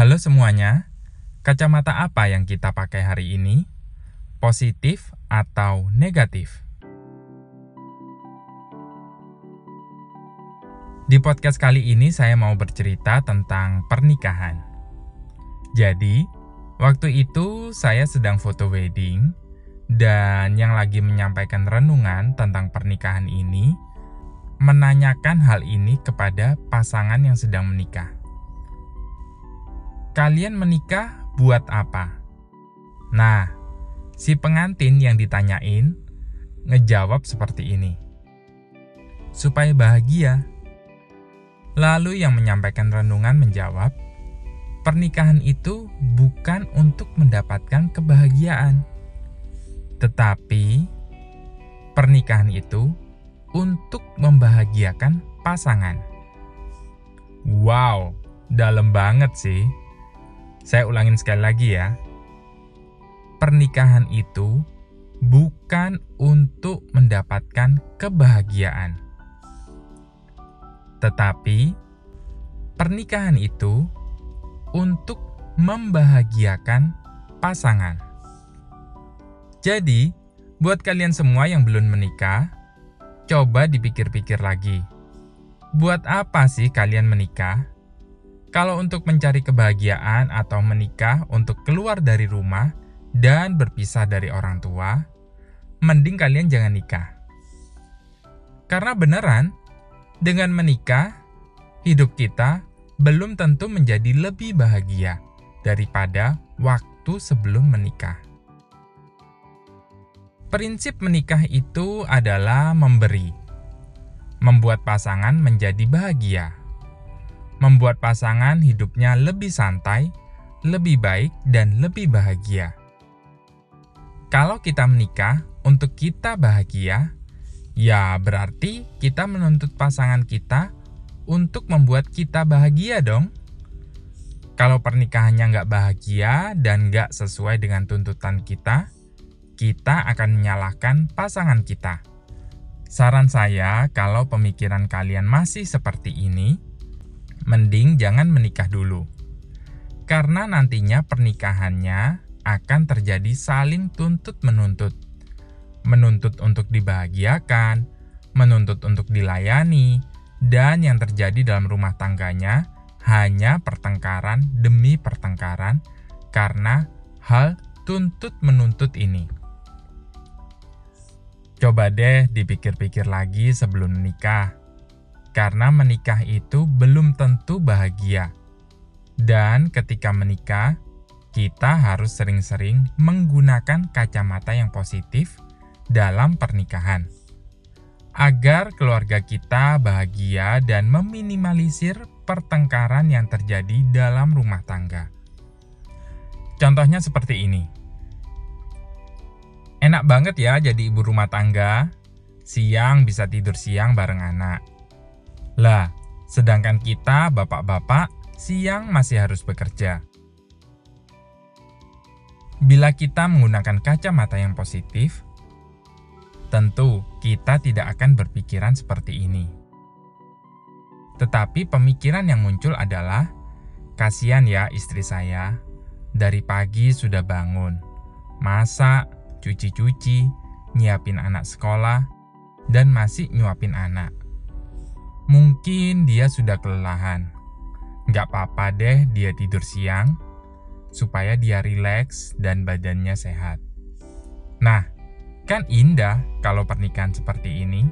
Halo semuanya, kacamata apa yang kita pakai hari ini? Positif atau negatif? Di podcast kali ini saya mau bercerita tentang pernikahan. Jadi, waktu itu saya sedang foto wedding dan yang lagi menyampaikan renungan tentang pernikahan ini menanyakan hal ini kepada pasangan yang sedang menikah. Kalian menikah buat apa? Nah, si pengantin yang ditanyain ngejawab seperti ini. Supaya bahagia. Lalu yang menyampaikan renungan menjawab, pernikahan itu bukan untuk mendapatkan kebahagiaan, tetapi pernikahan itu untuk membahagiakan pasangan. Wow, dalam banget sih. Saya ulangin sekali lagi ya. Pernikahan itu bukan untuk mendapatkan kebahagiaan tetapi pernikahan itu untuk membahagiakan pasangan. Jadi, buat kalian semua yang belum menikah, coba dipikir-pikir lagi. Buat apa sih kalian menikah? Kalau untuk mencari kebahagiaan atau menikah untuk keluar dari rumah dan berpisah dari orang tua, mending kalian jangan nikah. Karena beneran, dengan menikah, hidup kita belum tentu menjadi lebih bahagia daripada waktu sebelum menikah. Prinsip menikah itu adalah memberi, membuat pasangan menjadi bahagia, membuat pasangan hidupnya lebih santai, lebih baik, dan lebih bahagia. Kalau kita menikah untuk kita bahagia, Ya, berarti kita menuntut pasangan kita untuk membuat kita bahagia dong. Kalau pernikahannya nggak bahagia dan nggak sesuai dengan tuntutan kita, kita akan menyalahkan pasangan kita. Saran saya, kalau pemikiran kalian masih seperti ini, mending jangan menikah dulu. Karena nantinya pernikahannya akan terjadi saling tuntut-menuntut menuntut untuk dibahagiakan, menuntut untuk dilayani, dan yang terjadi dalam rumah tangganya hanya pertengkaran demi pertengkaran karena hal tuntut menuntut ini. Coba deh dipikir-pikir lagi sebelum menikah, karena menikah itu belum tentu bahagia. Dan ketika menikah, kita harus sering-sering menggunakan kacamata yang positif dalam pernikahan, agar keluarga kita bahagia dan meminimalisir pertengkaran yang terjadi dalam rumah tangga. Contohnya seperti ini. Enak banget ya jadi ibu rumah tangga, siang bisa tidur siang bareng anak. Lah, sedangkan kita bapak-bapak siang masih harus bekerja. Bila kita menggunakan kacamata yang positif, Tentu kita tidak akan berpikiran seperti ini. Tetapi pemikiran yang muncul adalah, kasihan ya istri saya, dari pagi sudah bangun, masak, cuci-cuci, nyiapin anak sekolah, dan masih nyuapin anak. Mungkin dia sudah kelelahan. Gak apa-apa deh dia tidur siang, supaya dia rileks dan badannya sehat. Nah, Kan indah kalau pernikahan seperti ini.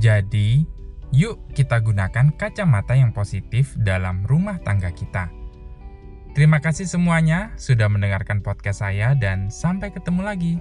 Jadi, yuk kita gunakan kacamata yang positif dalam rumah tangga kita. Terima kasih semuanya sudah mendengarkan podcast saya dan sampai ketemu lagi.